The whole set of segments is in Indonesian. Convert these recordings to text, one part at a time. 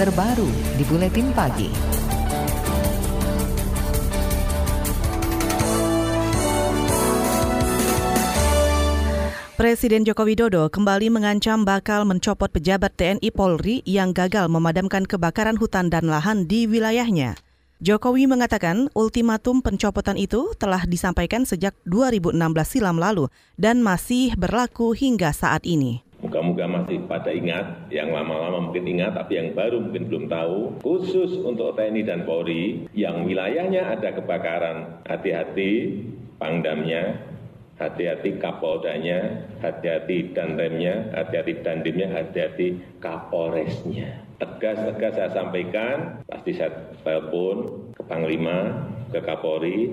terbaru di Buletin Pagi. Presiden Joko Widodo kembali mengancam bakal mencopot pejabat TNI Polri yang gagal memadamkan kebakaran hutan dan lahan di wilayahnya. Jokowi mengatakan ultimatum pencopotan itu telah disampaikan sejak 2016 silam lalu dan masih berlaku hingga saat ini. Moga-moga masih pada ingat, yang lama-lama mungkin ingat, tapi yang baru mungkin belum tahu. Khusus untuk TNI dan Polri, yang wilayahnya ada kebakaran, hati-hati pangdamnya, hati-hati kapoldanya, hati-hati danremnya, hati-hati dandimnya, hati-hati kapolresnya tegas-tegas saya sampaikan, pasti saya telepon ke Panglima, ke Kapolri,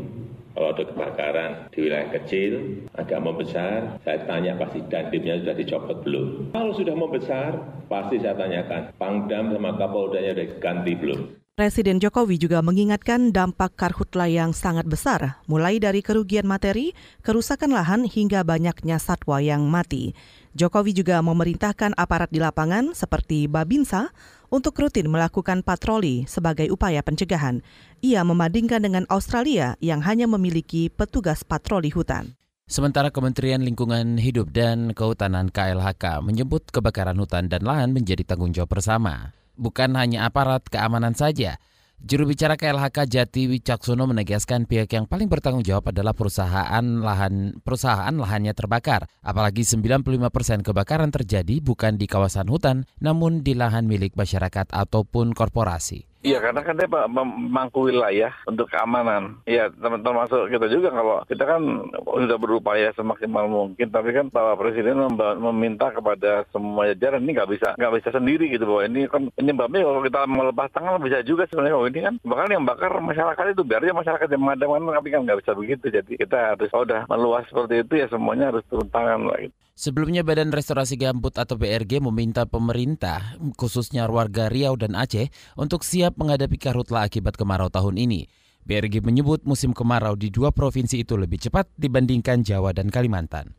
kalau ada kebakaran di wilayah kecil, agak membesar, saya tanya pasti dandimnya sudah dicopot belum. Kalau sudah membesar, pasti saya tanyakan, Pangdam sama Kapoldanya sudah ganti belum. Presiden Jokowi juga mengingatkan dampak karhutla yang sangat besar, mulai dari kerugian materi, kerusakan lahan, hingga banyaknya satwa yang mati. Jokowi juga memerintahkan aparat di lapangan seperti Babinsa untuk rutin melakukan patroli sebagai upaya pencegahan. Ia membandingkan dengan Australia yang hanya memiliki petugas patroli hutan. Sementara Kementerian Lingkungan Hidup dan Kehutanan KLHK menyebut kebakaran hutan dan lahan menjadi tanggung jawab bersama. Bukan hanya aparat keamanan saja, Juru bicara KLHK Jati Wicaksono menegaskan pihak yang paling bertanggung jawab adalah perusahaan lahan perusahaan lahannya terbakar. Apalagi 95 persen kebakaran terjadi bukan di kawasan hutan, namun di lahan milik masyarakat ataupun korporasi. Iya karena kan dia memangku wilayah untuk keamanan. Iya teman-teman masuk kita juga kalau kita kan sudah berupaya semaksimal mungkin, tapi kan Pak Presiden meminta kepada semua jajaran ini nggak bisa nggak bisa sendiri gitu bahwa ini kan penyebabnya kalau kita melepas tangan bisa juga sebenarnya kalau ini kan bahkan yang bakar masyarakat itu biarnya masyarakat yang mengadamkan tapi kan nggak bisa begitu. Jadi kita harus oh, meluas seperti itu ya semuanya harus turun tangan lah gitu. Sebelumnya Badan Restorasi Gambut atau BRG meminta pemerintah, khususnya warga Riau dan Aceh, untuk siap menghadapi karhutla akibat kemarau tahun ini. BRG menyebut musim kemarau di dua provinsi itu lebih cepat dibandingkan Jawa dan Kalimantan.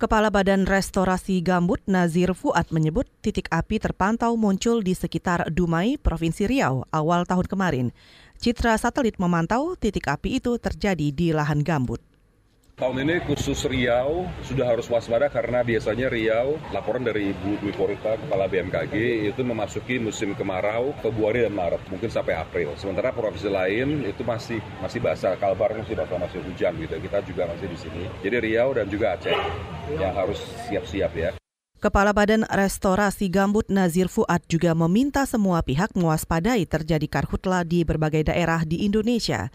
Kepala Badan Restorasi Gambut Nazir Fuad menyebut titik api terpantau muncul di sekitar Dumai, Provinsi Riau awal tahun kemarin. Citra satelit memantau titik api itu terjadi di lahan gambut. Tahun ini khusus Riau sudah harus waspada karena biasanya Riau, laporan dari Ibu Dwi Korita, Kepala BMKG, itu memasuki musim kemarau Februari dan Maret, mungkin sampai April. Sementara provinsi lain itu masih masih basah, Kalbar masih basah, masih hujan gitu. Kita juga masih di sini. Jadi Riau dan juga Aceh yang harus siap-siap ya. Kepala Badan Restorasi Gambut Nazir Fuad juga meminta semua pihak mewaspadai terjadi karhutla di berbagai daerah di Indonesia.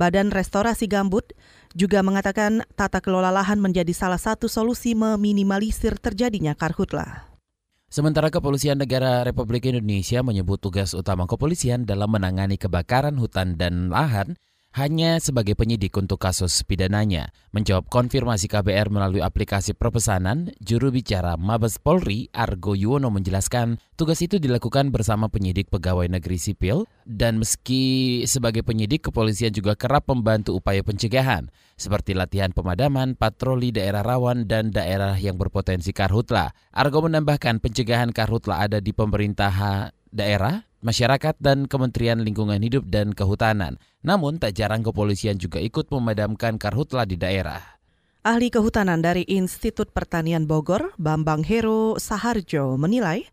Badan Restorasi Gambut juga mengatakan tata kelola lahan menjadi salah satu solusi meminimalisir terjadinya karhutla. Sementara Kepolisian Negara Republik Indonesia menyebut tugas utama kepolisian dalam menangani kebakaran hutan dan lahan hanya sebagai penyidik untuk kasus pidananya. Menjawab konfirmasi KBR melalui aplikasi perpesanan, juru bicara Mabes Polri Argo Yuwono menjelaskan tugas itu dilakukan bersama penyidik pegawai negeri sipil dan meski sebagai penyidik kepolisian juga kerap membantu upaya pencegahan seperti latihan pemadaman, patroli daerah rawan dan daerah yang berpotensi karhutla. Argo menambahkan pencegahan karhutla ada di pemerintah daerah masyarakat dan Kementerian Lingkungan Hidup dan Kehutanan. Namun tak jarang kepolisian juga ikut memadamkan karhutla di daerah. Ahli kehutanan dari Institut Pertanian Bogor, Bambang Hero Saharjo menilai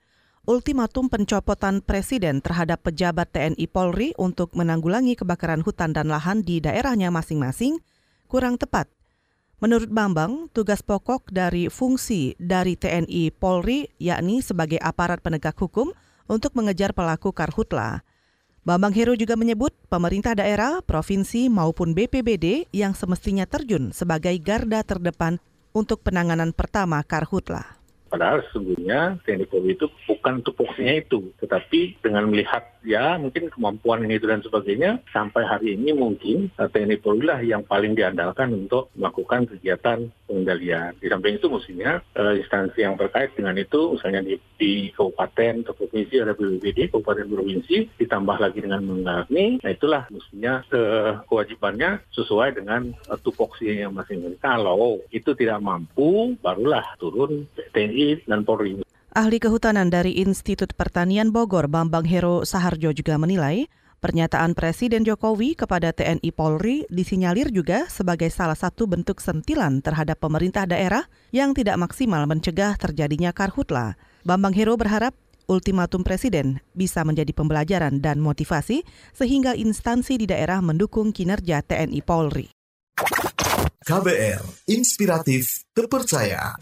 ultimatum pencopotan presiden terhadap pejabat TNI Polri untuk menanggulangi kebakaran hutan dan lahan di daerahnya masing-masing kurang tepat. Menurut Bambang, tugas pokok dari fungsi dari TNI Polri yakni sebagai aparat penegak hukum untuk mengejar pelaku karhutla. Bambang Heru juga menyebut pemerintah daerah, provinsi maupun BPBD yang semestinya terjun sebagai garda terdepan untuk penanganan pertama karhutla. Padahal sesungguhnya TNI Polri itu bukan tupoksinya itu, tetapi dengan melihat ya mungkin kemampuan ini dan sebagainya, sampai hari ini mungkin eh, TNI Polri lah yang paling diandalkan untuk melakukan kegiatan pengendalian. Di samping itu mestinya uh, instansi yang terkait dengan itu, misalnya di, di kabupaten atau provinsi ada BPBD, kabupaten provinsi, ditambah lagi dengan mengalami, nah itulah mestinya uh, kewajibannya sesuai dengan uh, tupoksinya masing-masing. Kalau itu tidak mampu, barulah turun TNI dan Polri. Ahli kehutanan dari Institut Pertanian Bogor, Bambang Hero Saharjo juga menilai Pernyataan Presiden Jokowi kepada TNI Polri disinyalir juga sebagai salah satu bentuk sentilan terhadap pemerintah daerah yang tidak maksimal mencegah terjadinya karhutla. Bambang Hero berharap ultimatum Presiden bisa menjadi pembelajaran dan motivasi sehingga instansi di daerah mendukung kinerja TNI Polri. KBR, inspiratif, terpercaya.